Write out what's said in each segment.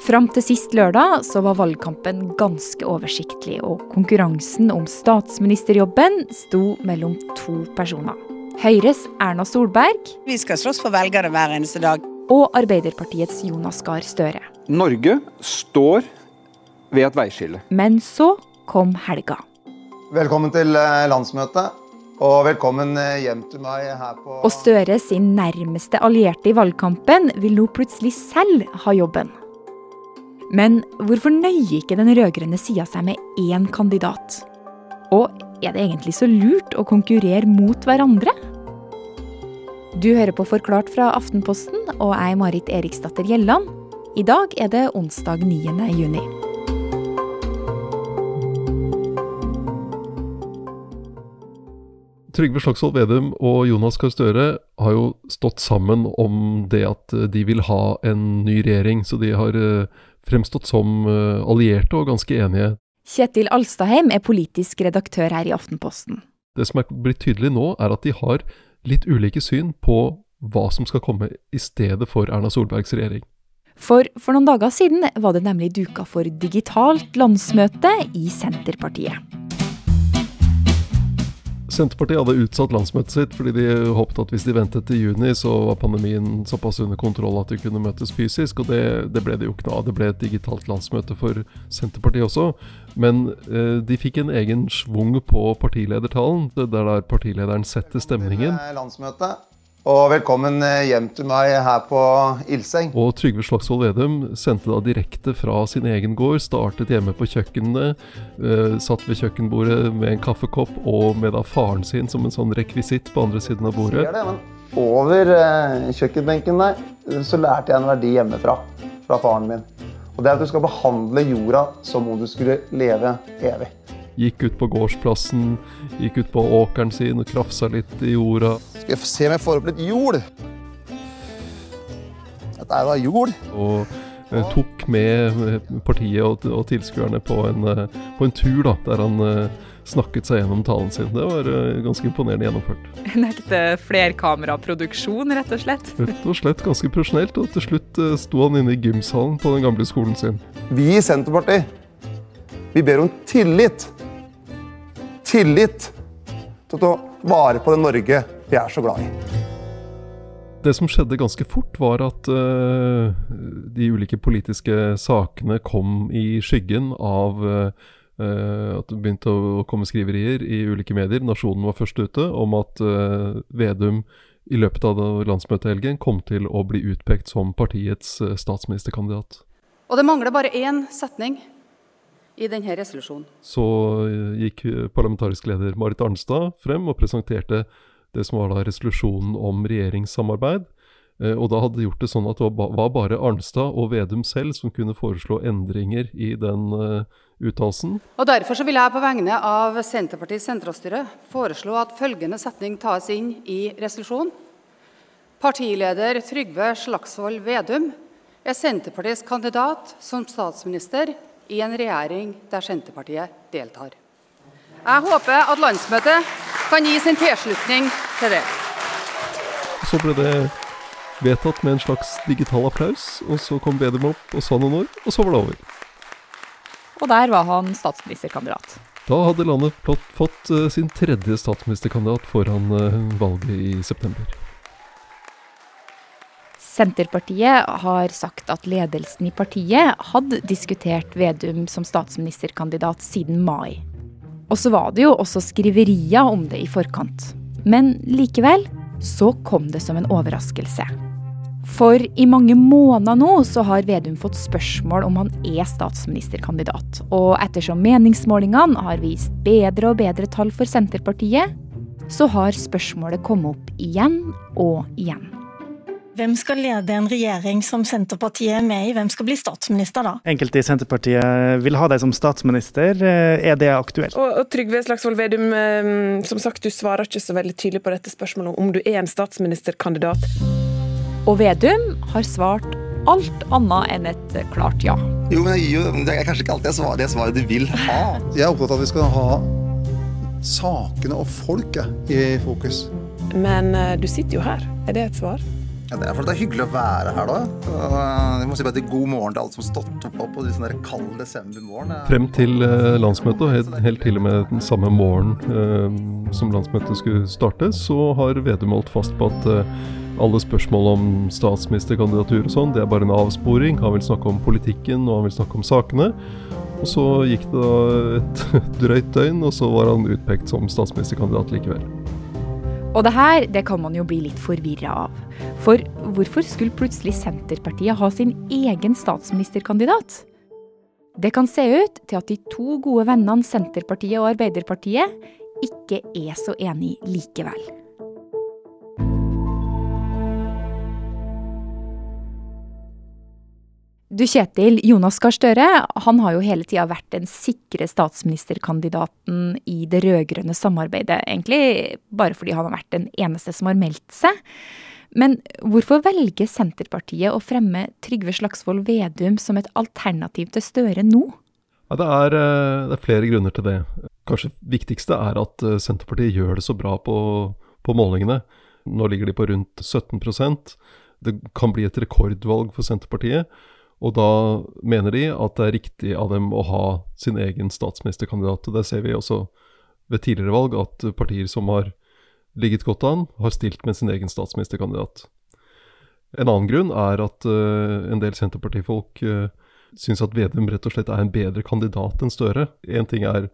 Fram til sist lørdag så var valgkampen ganske oversiktlig, og konkurransen om statsministerjobben sto mellom to personer. Høyres Erna Solberg Vi skal slåss for velgere hver eneste dag. og Arbeiderpartiets Jonas Gahr Støre. Norge står ved et veiskille. Men så kom helga. Velkommen til eh, landsmøtet, og velkommen eh, hjem til meg her på Og Støre sin nærmeste allierte i valgkampen vil nå plutselig selv ha jobben. Men hvorfor nøyer ikke den rød-grønne sida seg med én kandidat? Og er det egentlig så lurt å konkurrere mot hverandre? Du hører på Forklart fra Aftenposten, og jeg er Marit Eriksdatter Gjelland. I dag er det onsdag 9. juni. Trygve Slagsvold Vedum og Jonas Gahr Støre har jo stått sammen om det at eh, de vil ha en ny regjering, så de har eh, fremstått som eh, allierte og ganske enige. Kjetil Alstaheim er politisk redaktør her i Aftenposten. Det som er blitt tydelig nå, er at de har litt ulike syn på hva som skal komme i stedet for Erna Solbergs regjering. For for noen dager siden var det nemlig duka for digitalt landsmøte i Senterpartiet. Senterpartiet hadde utsatt landsmøtet sitt fordi de håpet at hvis de ventet til juni, så var pandemien såpass under kontroll at de kunne møtes fysisk, og det, det ble det jo ikke noe av. Det ble et digitalt landsmøte for Senterpartiet også. Men eh, de fikk en egen schwung på partiledertalen, der der partilederen setter stemningen. landsmøtet, og velkommen eh, hjem til meg her på Ilseng. Og Trygve Slagsvold Vedum sendte da direkte fra sin egen gård, startet hjemme på kjøkkenet, Uh, satt ved kjøkkenbordet med en kaffekopp og med da faren sin som en sånn rekvisitt på andre siden av bordet. Ser det, men over uh, kjøkkenbenken der eh, så lærte jeg en verdi hjemmefra, fra faren min. Og det er at du skal behandle jorda som om du skulle leve evig. Gikk ut på gårdsplassen, gikk ut på åkeren sin og krafsa litt i jorda. Skal jeg se om jeg får opp litt jord? Dette er da jord. Og eh, tok med eh, partiet og, og tilskuerne på en, eh, på en tur da, der han eh, snakket seg gjennom talen sin. Det var ganske imponerende gjennomført. En ekte flerkameraproduksjon, rett og slett. Rett og slett ganske profesjonelt, og til slutt sto han inne i gymsalen på den gamle skolen sin. Vi i Senterpartiet, vi ber om tillit. Tillit til å ta vare på det Norge vi er så glad i. Det som skjedde ganske fort, var at uh, de ulike politiske sakene kom i skyggen av eh, eh, at det begynte å komme skriverier i ulike medier. Nasjonen var først ute om at uh, Vedum i løpet av landsmøtehelgen kom til å bli utpekt som partiets statsministerkandidat. Og det mangler bare én setning i denne resolusjonen. Så eh, gikk parlamentarisk leder Marit Arnstad frem og presenterte det som var da resolusjonen om regjeringssamarbeid. Eh, Og da hadde de gjort det sånn at det var bare Arnstad og Vedum selv som kunne foreslå endringer i den uttalelsen. Og Derfor så vil jeg på vegne av Senterpartiets sentralstyre foreslå at følgende setning tas inn i resolusjonen. Partileder Trygve Slagsvold Vedum er Senterpartiets kandidat som statsminister i en regjering der Senterpartiet deltar. Jeg håper at landsmøtet kan gi sin tilslutning til det. Så ble det vedtatt med en slags digital applaus, og så kom Vedum opp og sa noen ord, og så var det over. Og der var han statsministerkandidat. Da hadde landet fått eh, sin tredje statsministerkandidat foran eh, valget i september. Senterpartiet har sagt at ledelsen i partiet hadde diskutert Vedum som statsministerkandidat siden mai. Og så var det jo også skriverier om det i forkant. Men likevel så kom det som en overraskelse. For i mange måneder nå så har Vedum fått spørsmål om han er statsministerkandidat. Og ettersom meningsmålingene har vist bedre og bedre tall for Senterpartiet, så har spørsmålet kommet opp igjen og igjen. Hvem skal lede en regjering som Senterpartiet er med i? Hvem skal bli statsminister da? Enkelte i Senterpartiet vil ha deg som statsminister. Eh, Er det aktuelt? Og, og Trygve Slagsvold Vedum, eh, som sagt, du svarer ikke så veldig tydelig på dette spørsmålet om du er en statsministerkandidat. Og Vedum har svart alt annet enn et klart ja. Jo, men jeg jo, Det er kanskje ikke alltid jeg svarer det svaret du vil ha. Jeg er opptatt av at vi skal ha sakene og folket i fokus. Men eh, du sitter jo her. Er det et svar? Ja, det er det er hyggelig å være her, da. Jeg må si bare God morgen til alle som har stått opp på sånn der kald desembermorgen. Frem til eh, landsmøtet, og helt, helt til og med den samme morgen eh, som landsmøtet skulle starte, så har Vedum holdt fast på at eh, alle spørsmål om statsministerkandidatur og sånn, det er bare en avsporing. Han vil snakke om politikken, og han vil snakke om sakene. Og så gikk det da et drøyt døgn, og så var han utpekt som statsministerkandidat likevel. Og det her det kan man jo bli litt forvirra av. For hvorfor skulle plutselig Senterpartiet ha sin egen statsministerkandidat? Det kan se ut til at de to gode vennene Senterpartiet og Arbeiderpartiet ikke er så enige likevel. Du Kjetil, Jonas Gahr Støre han har jo hele tida vært den sikre statsministerkandidaten i det rød-grønne samarbeidet. Egentlig bare fordi han har vært den eneste som har meldt seg. Men hvorfor velger Senterpartiet å fremme Trygve Slagsvold Vedum som et alternativ til Støre nå? Ja, det, er, eh, det, er, flere grunner til det. Kanskje viktigste er at eh, Senterpartiet gjør det så bra på, på målingene. Nå ligger de på rundt 17% Det kan bli et rekordvalg for Senterpartiet. Og da mener de at det er riktig av dem å ha sin egen statsministerkandidat. Det ser vi også ved tidligere valg, at partier som har ligget godt an, har stilt med sin egen statsministerkandidat. En annen grunn er at uh, en del Senterpartifolk uh, syns at Vedum rett og slett er en bedre kandidat enn Støre. Én ting er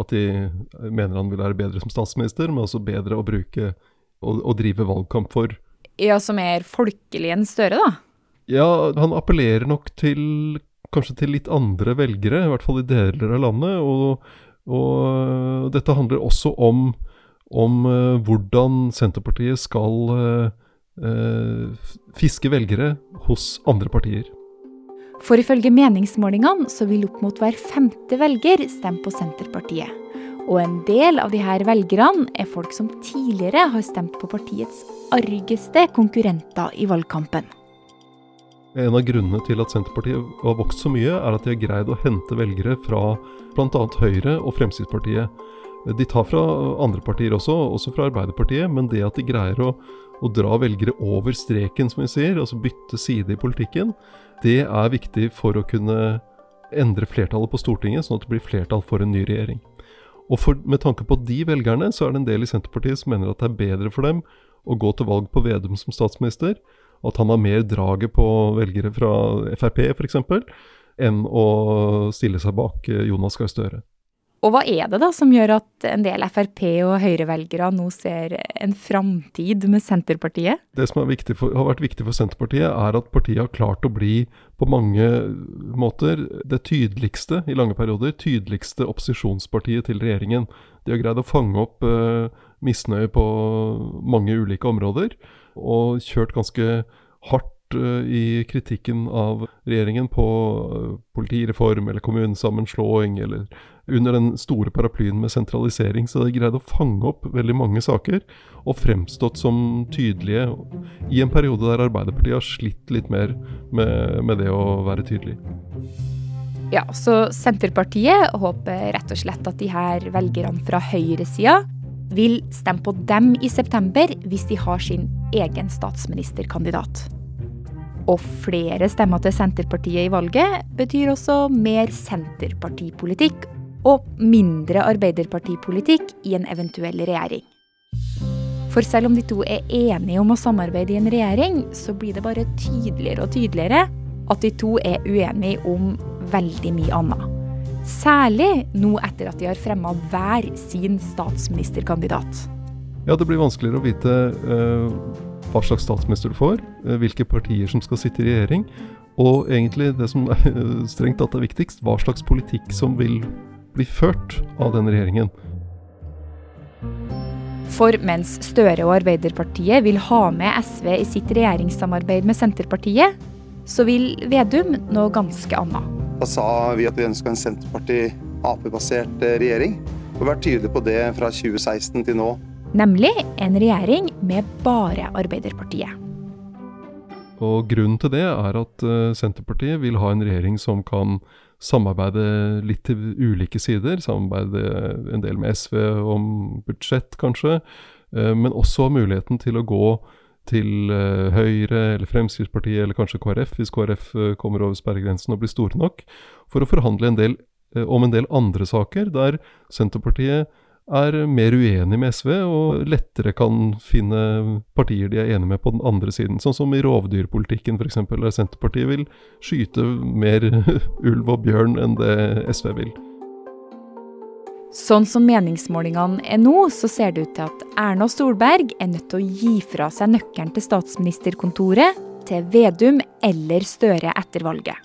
at de mener han vil være bedre som statsminister, men også bedre å bruke og drive valgkamp for. Ja, som er folkelig enn Støre, da? Ja, han appellerer nok til kanskje til litt andre velgere, i hvert fall i deler av landet. Og, og dette handler også om, om uh, hvordan Senterpartiet skal uh, uh, fiske velgere hos andre partier. For ifølge meningsmålingene så vil opp mot hver femte velger stemme på Senterpartiet. Og en del av de her velgerne er folk som tidligere har stemt på partiets argeste konkurrenter i valgkampen. En av grunnene til at Senterpartiet har vokst så mye, er at de har greid å hente velgere fra bl.a. Høyre og Fremskrittspartiet. De tar fra andre partier også, også fra Arbeiderpartiet, men det at de greier å, å dra velgere over streken, som vi sier, altså bytte side i politikken, det er viktig for å kunne endre flertallet på Stortinget, sånn at det blir flertall for en ny regjering. Og for, med tanke på de velgerne, så er det en del i Senterpartiet som mener at det er bedre for dem å gå til valg på Vedum som statsminister, at han har mer draget på velgere fra Frp f.eks., enn å stille seg bak eh, Jonas Gahr Støre. Og hva er det da som gjør at en del Frp- og Høyre-velgere nå ser en framtid med Senterpartiet? Det som for, har vært viktig for Senterpartiet, er at partiet har klart å bli på mange måter det tydeligste i lange perioder, tydeligste opposisjonspartiet til regjeringen. De har greid å fange opp uh, misnøye på mange ulike områder og kjørt ganske hardt uh, i kritikken av regjeringen på uh, politireform eller kommunesammenslåing eller under den store paraplyen med sentralisering. Så de greide å fange opp veldig mange saker og fremstått som tydelige i en periode der Arbeiderpartiet har slitt litt mer med, med det å være tydelig. Ja, så Senterpartiet håper rett og slett at de her velgerne fra høyresida vil stemme på dem i september hvis de har sin egen statsministerkandidat. Og flere stemmer til Senterpartiet i valget betyr også mer senterpartipolitikk og mindre arbeiderpartipolitikk i en eventuell regjering. For selv om de to er enige om å samarbeide i en regjering, så blir det bare tydeligere og tydeligere at de to er uenige om veldig mye annet. Særlig nå etter at de har fremma hver sin statsministerkandidat. Ja, det blir vanskeligere å vite uh, hva slags statsminister du får, uh, hvilke partier som skal sitte i regjering, og egentlig det som er strengt tatt er viktigst, hva slags politikk som vil bli ført av den regjeringen. For mens Støre og Arbeiderpartiet vil ha med SV i sitt regjeringssamarbeid med Senterpartiet, så vil Vedum noe ganske annet. Da sa vi at vi ønska en Senterparti-Ap-basert eh, regjering. og vært tydelige på det fra 2016 til nå. Nemlig en regjering med bare Arbeiderpartiet. Og Grunnen til det er at eh, Senterpartiet vil ha en regjering som kan samarbeide litt til ulike sider. Samarbeide en del med SV om budsjett, kanskje. Eh, men også muligheten til å gå til uh, Høyre eller Fremskrittspartiet eller kanskje KrF, hvis KrF uh, kommer over sperregrensen og blir store nok, for å forhandle en del, uh, om en del andre saker der Senterpartiet er mer uenig med SV og lettere kan finne partier de er enige med på den andre siden. Sånn som i rovdyrpolitikken f.eks., der Senterpartiet vil skyte mer ulv og bjørn enn det SV vil. Sånn som meningsmålingene er nå, så ser det ut til at Erna Solberg er nødt til å gi fra seg nøkkelen til statsministerkontoret til Vedum eller Støre etter valget.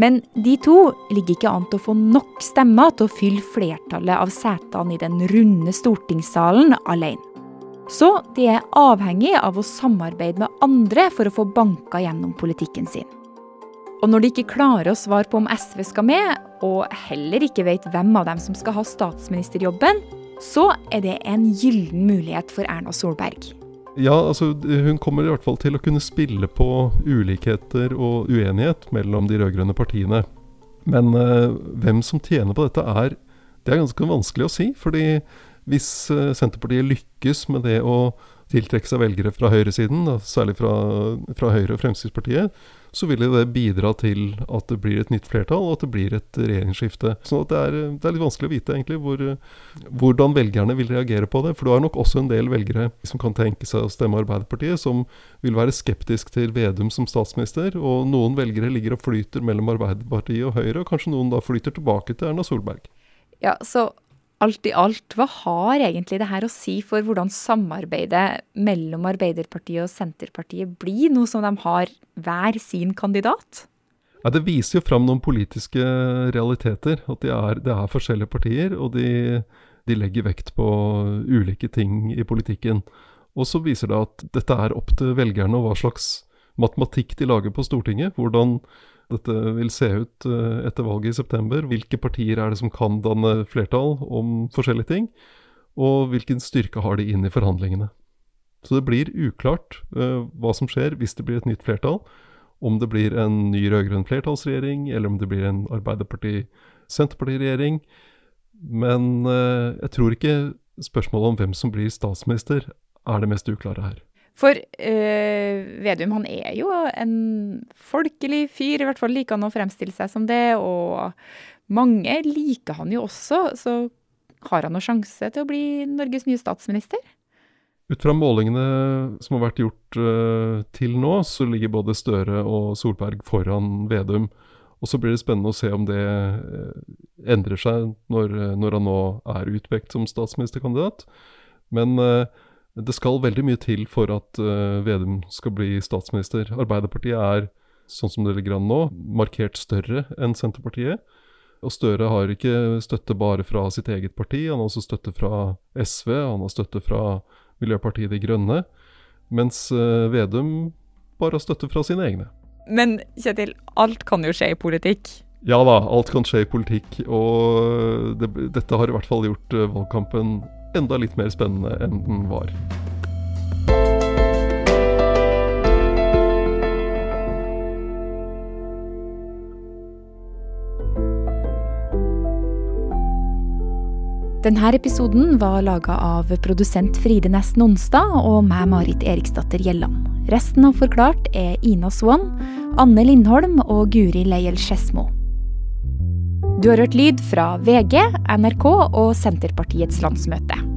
Men de to ligger ikke an til å få nok stemmer til å fylle flertallet av setene i den runde stortingssalen alene. Så de er avhengig av å samarbeide med andre for å få banka gjennom politikken sin. Og når de ikke klarer å svare på om SV skal med, og heller ikke vet hvem av dem som skal ha statsministerjobben, så er det en gyllen mulighet for Erna Solberg. Ja, altså hun kommer i hvert fall til å kunne spille på ulikheter og uenighet mellom de rød-grønne partiene. Men uh, hvem som tjener på dette er Det er ganske vanskelig å si. fordi hvis uh, Senterpartiet lykkes med det å tiltrekke seg velgere fra høyresiden, særlig fra, fra Høyre og Fremskrittspartiet, så vil det bidra til at det blir et nytt flertall, og at det blir et regjeringsskifte. Så det er, det er litt vanskelig å vite egentlig hvor, hvordan velgerne vil reagere på det. For du har nok også en del velgere som kan tenke seg å stemme Arbeiderpartiet, som vil være skeptisk til Vedum som statsminister. Og noen velgere ligger og flyter mellom Arbeiderpartiet og Høyre, og kanskje noen da flyter tilbake til Erna Solberg. Ja, så alt i alt, hva har egentlig det her å si for hvordan samarbeidet mellom Arbeiderpartiet og Senterpartiet blir, nå som de har hver sin kandidat? Ja, Det viser jo fram noen politiske realiteter. At de er, det er forskjellige partier, og de, de, legger vekt på ulike ting i politikken. Og så viser det at dette er opp til velgerne og hva slags matematikk de lager på Stortinget. Hvordan dette vil se ut eh, etter valget i september. Hvilke partier er det som kan danne flertall om forskjellige ting? Og hvilken styrke har de inn i forhandlingene? Så det blir uklart uh, hva som skjer hvis det blir et nytt flertall. Om det blir en ny rød-grønn flertallsregjering, eller om det blir en Arbeiderparti-Senterparti-regjering. Men uh, jeg tror ikke spørsmålet om hvem som blir statsminister, er det mest uklare her. For øh, Vedum han er jo en folkelig fyr, i hvert fall liker han å fremstille seg som det. Og mange liker han jo også, så har han noen sjanse til å bli Norges nye statsminister? Ut fra målingene som har vært gjort øh, til nå, så ligger både Støre og Solberg foran Vedum. Og så blir det spennende å se om det øh, endrer seg når, når, han nå er utpekt som statsministerkandidat. Men det skal veldig mye til for at uh, Vedum skal bli statsminister. Arbeiderpartiet er, sånn som det ligger an nå, markert større enn Senterpartiet. Og Støre har ikke støtte bare fra sitt eget parti, han har også støtte fra SV, han har støtte fra Miljøpartiet De Grønne. Mens uh, Vedum bare har støtte fra sine egne. Men Kjetil, alt kan jo skje i politikk? Ja da, alt kan skje i politikk. Og det, dette har i hvert fall gjort valgkampen enda litt mer spennende enn den var. Denne episoden var laga av produsent Fride Nesten Onsdag og meg, Marit Eriksdatter Gjelland. Resten av Forklart er Ina Swann, Anne Lindholm og Guri Leiel Skedsmo. Du har hørt lyd fra VG, NRK og Senterpartiets landsmøte.